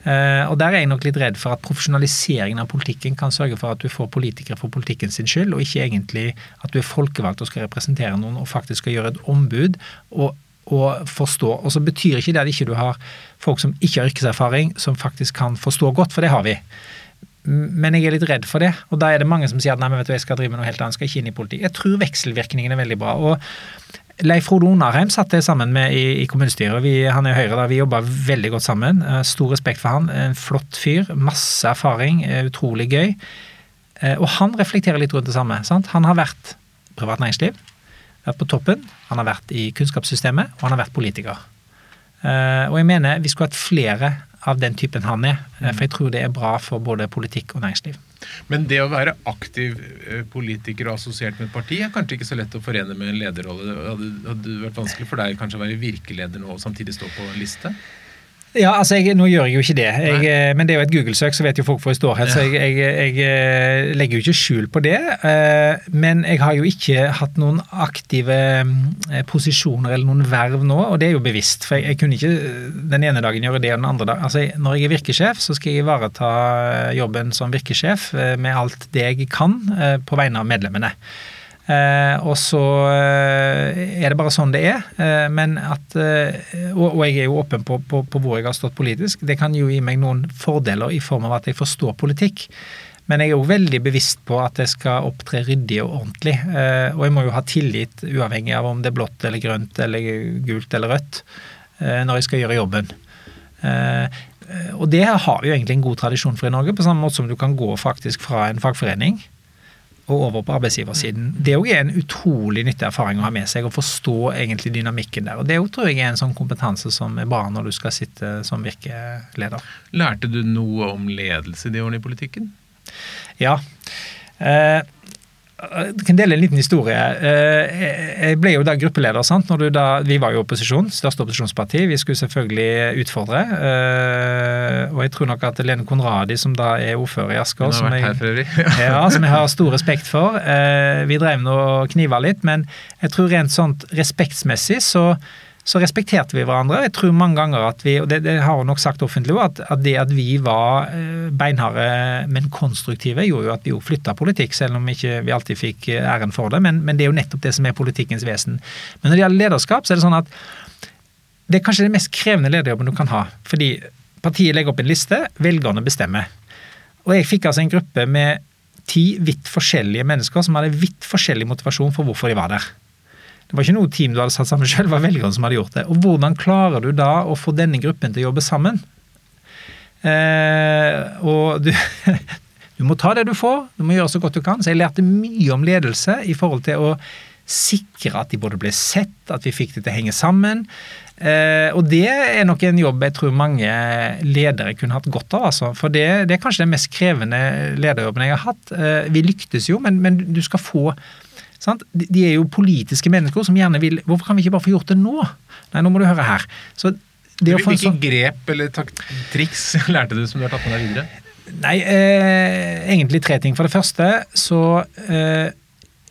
Eh, og Der er jeg nok litt redd for at profesjonaliseringen av politikken kan sørge for at du får politikere for politikken sin skyld, og ikke egentlig at du er folkevalgt og skal representere noen og faktisk skal gjøre et ombud og, og forstå. Og så betyr ikke det at ikke du har folk som ikke har yrkeserfaring, som faktisk kan forstå godt, for det har vi. Men jeg er litt redd for det, og da er det mange som sier at nei, men vet du, jeg skal drive med noe helt annet, skal ikke inn i politikk. Jeg tror vekselvirkningen er veldig bra. og Leif Frode Onarheim satt jeg sammen med i, i kommunestyret. Vi, han er Høyre, da. Vi jobba veldig godt sammen. Eh, Stor respekt for han. En flott fyr. Masse erfaring. eh, Utrolig gøy. Eh, Og han reflekterer litt rundt det samme. Sant? Han har vært privat næringsliv, vært på toppen, han har vært i kunnskapssystemet, og han har vært politiker. Og jeg mener vi skulle hatt flere av den typen han er, eh, for jeg tror det er bra for både politikk og næringsliv. Men det å være aktiv eh, politiker og assosiert med et parti er kanskje ikke så lett å forene med en lederrolle. Hadde, hadde det vært vanskelig for deg kanskje å være virkeleder nå og samtidig stå på en liste? Ja, altså jeg, Nå gjør jeg jo ikke det, jeg, eh, men det er jo et Google-søk, så vet jo folk hvor jeg står hen. Så jeg, jeg, jeg eh, legger jo ikke skjul på det. eh, Men jeg har jo ikke hatt noen aktive posisjoner eller noen verv nå, og det er jo bevisst. For jeg, kunne ikke den ene dagen gjøre det og den andre dagen. Altså, Når jeg er virkesjef, så skal jeg ivareta jobben som virkesjef med alt det jeg kan på vegne av medlemmene. Eh, og så eh, er det bare sånn det er. Eh, men at, og, og jeg er jo åpen på, på, på hvor jeg har stått politisk. Det kan jo gi meg noen fordeler i form av at jeg forstår politikk. Men jeg er jo veldig bevisst på at jeg skal opptre ryddig og ordentlig. Og jeg må jo ha tillit, uavhengig av om det er blått eller grønt eller gult eller rødt, når jeg skal gjøre jobben. Og det har vi jo egentlig en god tradisjon for i Norge, på samme måte som du kan gå faktisk fra en fagforening og over på arbeidsgiversiden. Det òg er en utrolig nyttig erfaring å ha med seg, å forstå egentlig dynamikken der. Og Det tror jeg er en sånn kompetanse som er bra når du skal sitte som virkeleder. Lærte du noe om ledelse de årene i politikken? Ja. Eh, jeg kan dele en liten historie. Eh, Jeg ble jo da gruppeleder. sant? Når du da, vi var jo opposisjon, største opposisjonsparti. Vi skulle selvfølgelig utfordre. eh, Og jeg tror nok at Lene Konradi, som da er ordfører i Asker som jeg- ja, som jeg har stor respekt for. Eh, vi drev nå og kniva litt, men jeg tror rent sånt respektsmessig så, så respekterte vi hverandre. Jeg tror mange ganger at vi, og det, det har hun nok sagt offentlig at, at det at vi var eh, beinharde, men konstruktive, gjorde jo at vi jo flytta politikk, selv om ikke vi alltid fikk eh, æren for det. Men, men det er jo nettopp det som er politikkens vesen. Men når det gjelder lederskap, så er det sånn at det er kanskje den mest krevende lederjobben du kan ha. Fordi partiet legger opp en liste, velgerne bestemmer. Og jeg fikk altså en gruppe med ti vidt forskjellige mennesker som hadde vidt forskjellig motivasjon for hvorfor de var der. Det var ikke noe team du hadde satt sammen selv, det var velgerne som hadde gjort det. Og hvordan klarer du da å få denne gruppen til å jobbe sammen? Eh, og du, du må ta det du får, du må gjøre så godt du kan. Så jeg lærte mye om ledelse i forhold til å sikre at de både ble sett, at vi fikk det til å henge sammen. Eh, og det er nok en jobb jeg tror mange ledere kunne hatt godt av. Altså. For det, det, er kanskje den mest krevende lederjobben jeg har hatt. Eh, vi lyktes jo, men, men du skal få sant? De er jo politiske mennesker som gjerne vil Hvorfor kan vi ikke bare få gjort det nå? Nei, nå må du høre her. Så Hvilke sånn, grep eller triks lærte du som du har tatt med deg videre? Nei, eh, egentlig tre ting. For det første så eh,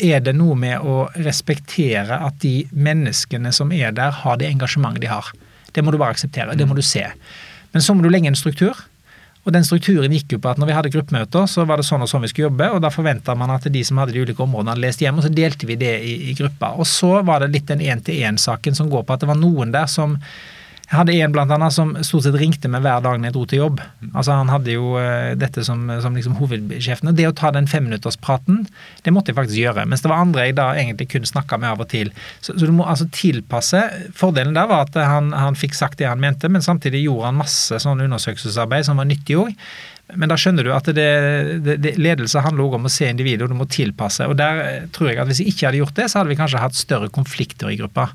er det noe med å respektere at de menneskene som er der, har det engasjementet de har. Det må du bare akseptere. Det må du se. Men så må du legge en struktur. Og den strukturen gikk jo på at når vi hadde gruppemøter, så var det sånn og sånn vi skulle jobbe, og da forventa man at de som hadde de ulike områdene, hadde lest hjem, og så delte vi det i, i grupper. Og så var det litt den én-til-én-saken som går på at det var noen der som jeg hadde en blant annet som stort sett ringte meg hver dag når jeg dro til jobb. Altså Han hadde jo uh, dette som, som liksom hovedskjefen. Det å ta den femminutterspraten, det måtte jeg faktisk gjøre. Mens det var andre jeg da egentlig kunne snakka med av og til. Så, så, du må altså tilpasse. Fordelen der var at han, han fikk sagt det han mente, men samtidig gjorde han masse sånn undersøkelsesarbeid som var nyttig òg. Men da skjønner du at det, det, det, ledelse handler også om å se individet, og du må tilpasse. Og der eh, tror jeg at Hvis jeg ikke hadde gjort det, så hadde vi kanskje hatt større konflikter i gruppa.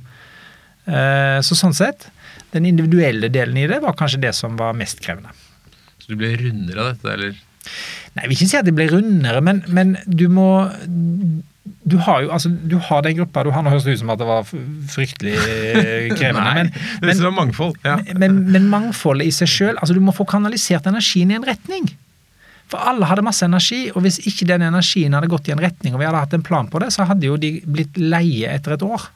Uh, så sånn sett den individuelle delen i det var kanskje det som var mest krevende. Så du ble rundere av dette, eller? Nei, jeg vil ikke si at jeg ble rundere, men, men du må du har jo altså, du har den gruppa du har. Nå høres det ut som at det var fryktelig eh, krevende. Nei, men, det var mangfold. Ja. Men, men, mangfoldet i seg sjøl altså Du må få kanalisert energien i en retning. For alle hadde masse energi, og hvis ikke den energien hadde gått i en retning, og vi hadde hatt en plan på det, så hadde jo de blitt leie etter et år.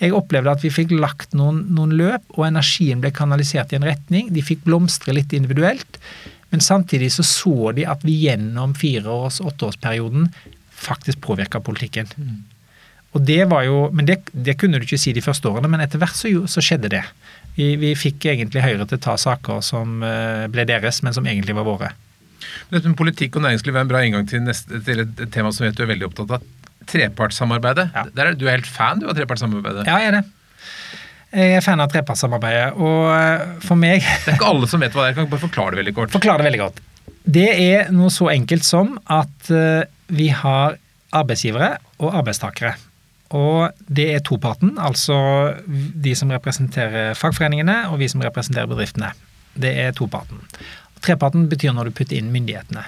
Jeg opplevde at vi fikk lagt noen, noen, løp, og energien ble kanalisert i en retning. De fikk blomstre litt individuelt, men samtidig så så de at vi gjennom fireårs-, åtteårsperioden faktisk påvirka politikken. Mm. Og det var jo, men det, det, kunne du ikke si de første årene, men etter hvert så, så skjedde det. Vi, vi, fikk egentlig Høyre til å ta saker som eh, ble deres, men som egentlig var våre. Dette med politikk og næringsliv er en bra inngang til, neste, til et tema som vet du er veldig opptatt av trepartssamarbeidet. Ja. Er, du er helt fan du av trepartssamarbeidet? Ja, jeg er det. Jeg er fan av trepartssamarbeidet, og eh, for meg Det er ikke alle som vet hva det er. Kan du bare forklare det veldig kort? Forklare det veldig godt. Det er noe så enkelt som at eh, vi har arbeidsgivere og arbeidstakere. Og det er toparten, altså de som representerer fagforeningene og vi som representerer bedriftene. Det er toparten. Treparten betyr når du putter inn myndighetene.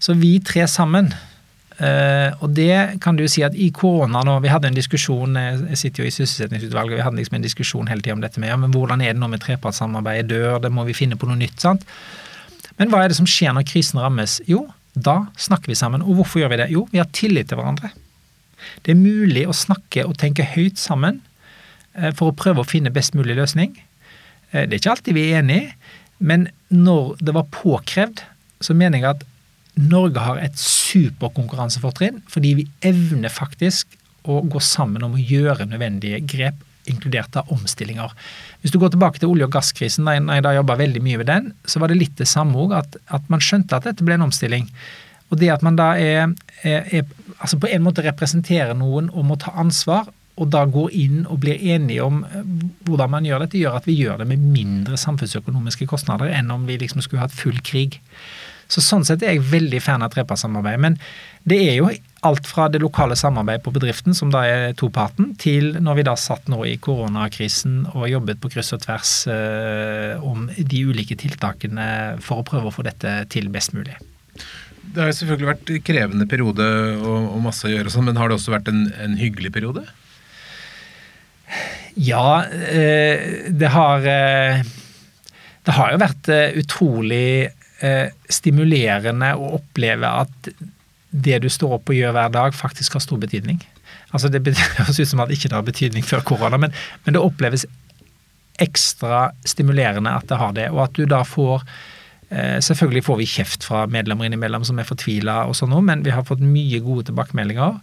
Så vi tre sammen Uh, og det kan du si at i korona nå, Vi hadde en diskusjon jeg sitter jo i sysselsettingsutvalget, vi hadde liksom en diskusjon hele tida om dette med ja, men hvordan er det nå med trepartssamarbeidet dør, det må vi finne på noe nytt. sant? Men hva er det som skjer når krisen rammes? Jo, da snakker vi sammen. Og hvorfor gjør vi det? Jo, vi har tillit til hverandre. Det er mulig å snakke og tenke høyt sammen uh, for å prøve å finne best mulig løsning. Uh, det er ikke alltid vi er enige, men når det var påkrevd, så mener jeg at Norge har et superkonkurransefortrinn fordi vi evner faktisk å gå sammen om å gjøre nødvendige grep, inkludert av omstillinger. Hvis du går tilbake til olje- og gasskrisen, da jeg da jobba veldig mye med den, så var det litt det samme òg, at, at, man skjønte at dette ble en omstilling. Og det at man da er, er, er, altså på en måte representerer noen og må ta ansvar, og da går inn og blir enige om eh, hvordan man gjør dette, gjør at vi gjør det med mindre samfunnsøkonomiske kostnader enn om vi liksom skulle hatt full krig. Så Sånn sett er jeg veldig fan av trepartssamarbeid. Men det er jo alt fra det lokale samarbeidet på bedriften, som da er toparten, til når vi da satt nå i koronakrisen og jobbet på kryss og tvers eh, om de ulike tiltakene for å prøve å få dette til best mulig. Det har selvfølgelig vært en krevende periode og, og masse å gjøre, men har det også vært en, en hyggelig periode? Ja, eh, det har eh, Det har jo vært eh, utrolig stimulerende å oppleve at det du står opp og gjør hver dag, faktisk har stor betydning. Altså Det høres ut som at det ikke har betydning før korona, men, men, det oppleves ekstra stimulerende at det har det. Og at du da får Selvfølgelig får vi kjeft fra medlemmer innimellom som er fortvila, sånn men vi har fått mye gode tilbakemeldinger.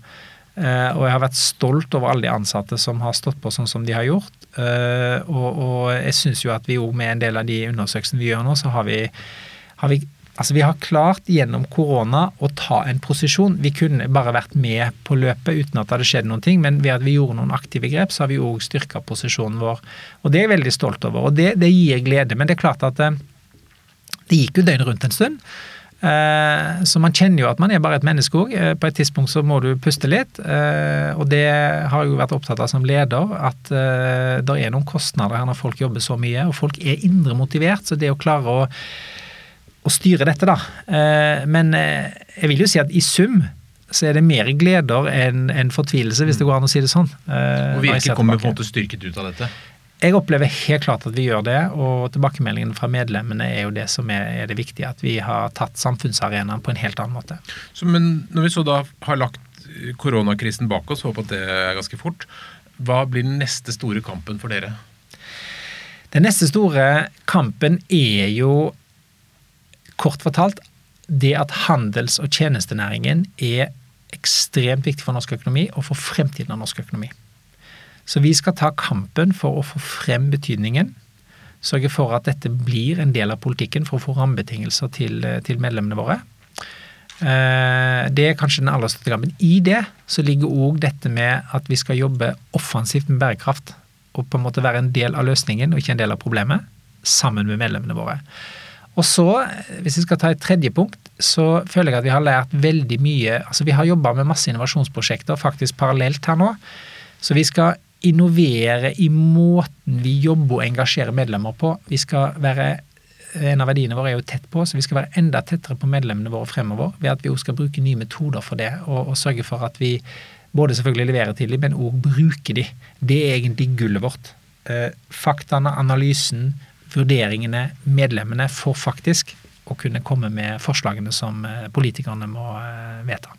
Eh, og jeg har vært stolt over alle de ansatte som har stått på sånn som de har gjort. Eh, og, og jeg syns jo at vi òg med en del av de undersøkelsene vi gjør nå, så har vi, har vi Altså, Vi har klart gjennom korona å ta en posisjon. Vi kunne bare vært med på løpet uten at det hadde skjedd noen ting, men ved at vi gjorde noen aktive grep, så har vi òg styrka posisjonen vår. Og Det er jeg veldig stolt over, og det, det gir glede. Men det er klart at det, det gikk jo døgnet rundt en stund. Eh, så man kjenner jo at man er bare et menneske òg. Eh, på et tidspunkt så må du puste litt. Eh, og det har jeg jo vært opptatt av som leder, at det er noen kostnader her når folk jobber så mye. Og folk er indre motivert, så det å klare å, å styre dette, da. Men jeg vil jo si at i sum så er det mer gleder enn en fortvilelse, hvis det går an å si det sånn. Og Virke kommer på en måte styrket ut av dette? Jeg opplever helt klart at vi gjør det, og tilbakemeldingen fra medlemmene er jo det som er, er det viktige. At vi har tatt samfunnsarenaen på en helt annen måte. Så, men når vi så da har lagt koronakrisen bak oss, håper at det er ganske fort, hva blir den neste store kampen for dere? Den neste store kampen er jo kort fortalt det at handels- og tjenestenæringen er ekstremt viktig for norsk økonomi og for fremtiden av norsk økonomi. Så vi skal ta kampen for å få frem betydningen. Sørge for at dette blir en del av politikken for å få rammebetingelser til, eh, til medlemmene våre. Eh, det er kanskje den aller største kampen. I det så ligger òg dette med at vi skal jobbe offensivt med bærekraft. Og på en måte være en del av løsningen og ikke en del av problemet. Sammen med medlemmene våre. Og så, hvis vi skal ta et tredje punkt, så føler jeg at vi har lært veldig mye. Altså Vi har jobba med masse innovasjonsprosjekter faktisk parallelt her nå. Så vi skal innovere i måten vi jobber og engasjerer medlemmer på. Vi skal være en av verdiene våre er jo tett på, så vi skal være enda tettere på medlemmene våre fremover. Ved at vi også skal bruke nye metoder for det, og, og sørge for at vi både selvfølgelig leverer til dem, men òg bruker dem. Det er egentlig gullet vårt. Eh, faktaene, analysen, vurderingene, medlemmene får faktisk å kunne komme med forslagene som eh, politikerne må eh, vedta.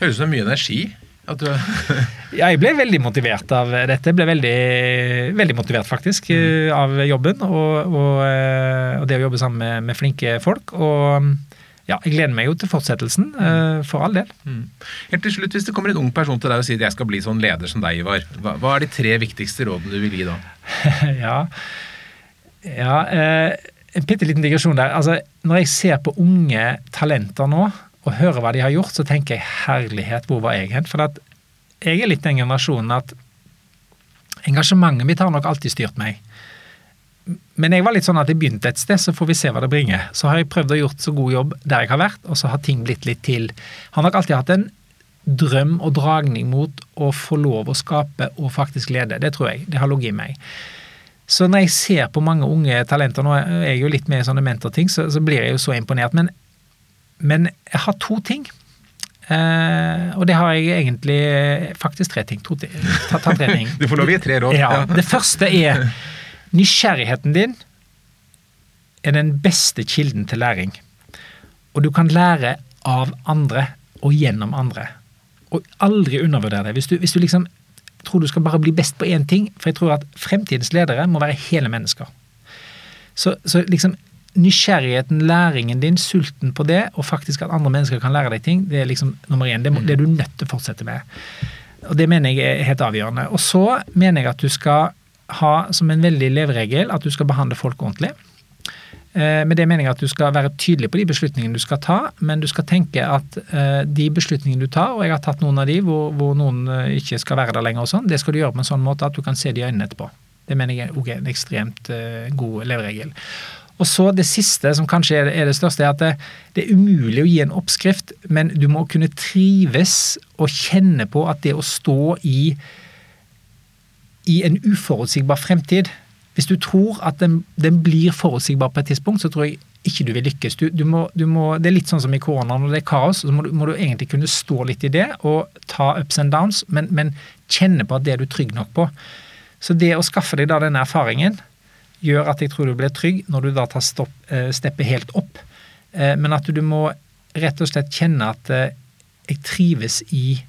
Høres ut som mye energi jeg ble veldig motivert av dette. Jeg ble veldig, veldig motivert, faktisk, mm. av jobben. Og, og, eh, og, det å jobbe sammen med, med, flinke folk. Og ja, jeg gleder meg jo til fortsettelsen, mm. for all del. Mm. Helt til slutt, Hvis det kommer en ung person til deg og sier at jeg skal bli sånn leder som deg, Ivar, hva, hva er de tre viktigste rådene du vil gi da? ja, ja eh, en bitte liten digresjon der. Altså, når jeg ser på unge talenter nå, og hører hva de har gjort, så tenker jeg herlighet, hvor var jeg hen? For jeg er litt den generasjonen at engasjementet mitt har nok alltid styrt meg. Men jeg var litt sånn at jeg begynte et sted, så får vi se hva det bringer. Så har jeg prøvd å gjort så god jobb der jeg har vært, og så har ting blitt litt til. Har nok alltid hatt en drøm og dragning mot å få lov å skape og faktisk lede. Det tror jeg. Det har ligget i meg. Så når jeg ser på mange unge talenter, nå er jeg jo litt med i sånne mentorting, så, så blir jeg jo så imponert. Men men jeg har to ting. Uh, og det har jeg egentlig faktisk tre ting. To, ta, ta tre ting. du får lov å gi tre råd. Ja, det første er nysgjerrigheten din er den beste kilden til læring. Og du kan lære av andre og gjennom andre. Og aldri undervurdere det. Hvis du, hvis du liksom tror du skal bare bli best på én ting, for jeg tror at fremtidens ledere må være hele mennesker. Så, så liksom nysgjerrigheten, læringen din, sulten på det, og faktisk at andre mennesker kan lære deg ting, det er liksom nummer én. Det, det er du nødt til å fortsette med. Og Det mener jeg er helt avgjørende. Og så mener jeg at du skal ha som en veldig leveregel at du skal behandle folk ordentlig. Eh, med det mener jeg at du skal være tydelig på de beslutningene du skal ta, men du skal tenke at eh, de beslutningene du tar, og jeg har tatt noen av de hvor, hvor noen eh, ikke skal være der lenger og sånn, det skal du gjøre på en sånn måte at du kan se de øynene etterpå. Det mener jeg er en ekstremt god leveregel. Og så Det siste, som kanskje er det største, er at det, det, er umulig å gi en oppskrift, men du må kunne trives og kjenne på at det å stå i, i en uforutsigbar fremtid Hvis du tror at den, den, blir forutsigbar på et tidspunkt, så tror jeg ikke du vil lykkes. Du, du må, du må, det er litt sånn som i korona, når det er kaos, så må du, må du, egentlig kunne stå litt i det og ta ups and downs, men, men kjenne på at det er du trygg nok på. Så det å skaffe deg da denne erfaringen gjør at jeg tror du blir trygg når du da tar stopp, eh, steppet helt opp. Eh, men at du må rett og slett kjenne at eh, jeg trives i,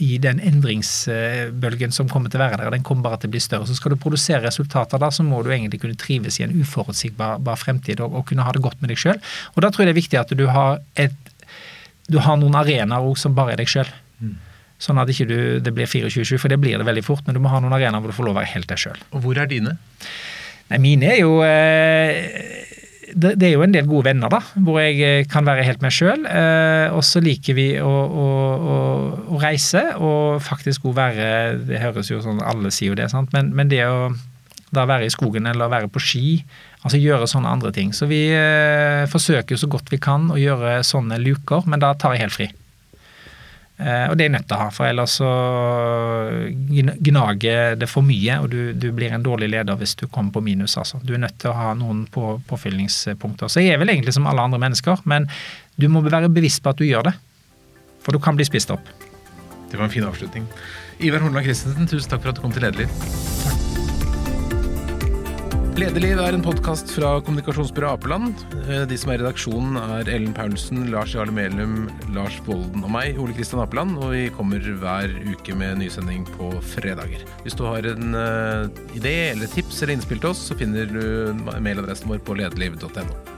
i den endringsbølgen som kommer til å være der. og Den kommer bare til å bli større. Så skal du produsere resultater der, så må du egentlig kunne trives i en uforutsigbar fremtid og, og, kunne ha det godt med deg sjøl. Og da tror jeg det er viktig at du har, et, du har noen arenaer som bare er deg sjøl. Mm. Sånn at ikke du, det blir 24-7, for det blir det veldig fort. Men du må ha noen arenaer hvor du får lov å være helt deg sjøl. Og hvor er dine? Nei, mine er jo eh, det, er jo en del gode venner, da, hvor jeg eh, kan være helt meg sjøl. Eh, og så liker vi å, å, å, å reise, og faktisk òg være Det høres jo sånn, alle sier jo det, sant? Men, men det å da være i skogen eller være på ski, altså gjøre sånne andre ting. Så vi forsøker så godt vi kan å gjøre sånne luker, men da tar jeg helt fri. Eh, og det er nødt til å ha, for ellers så gnager det for mye, og du, du, blir en dårlig leder hvis du kommer på minus. altså. Du er nødt til å ha noen på, påfyllingspunkter. Så jeg er vel egentlig som alle andre mennesker, men du må være bevisst på at du gjør det. For du kan bli spist opp. Det var en fin avslutning. Ivar Horneland Christensen, tusen takk for at du kom til Lederliv. Lederliv er en podkast fra kommunikasjonsbyrået Apeland. Eh, de som er i redaksjonen, er Ellen Paulsen, Lars Jarle Melum, Lars Volden og meg, Ole Kristian Apeland. Og vi kommer hver uke med nysending på fredager. Hvis du har en uh, idé eller tips eller innspill til oss, så finner du mailadressen vår på lederliv.no.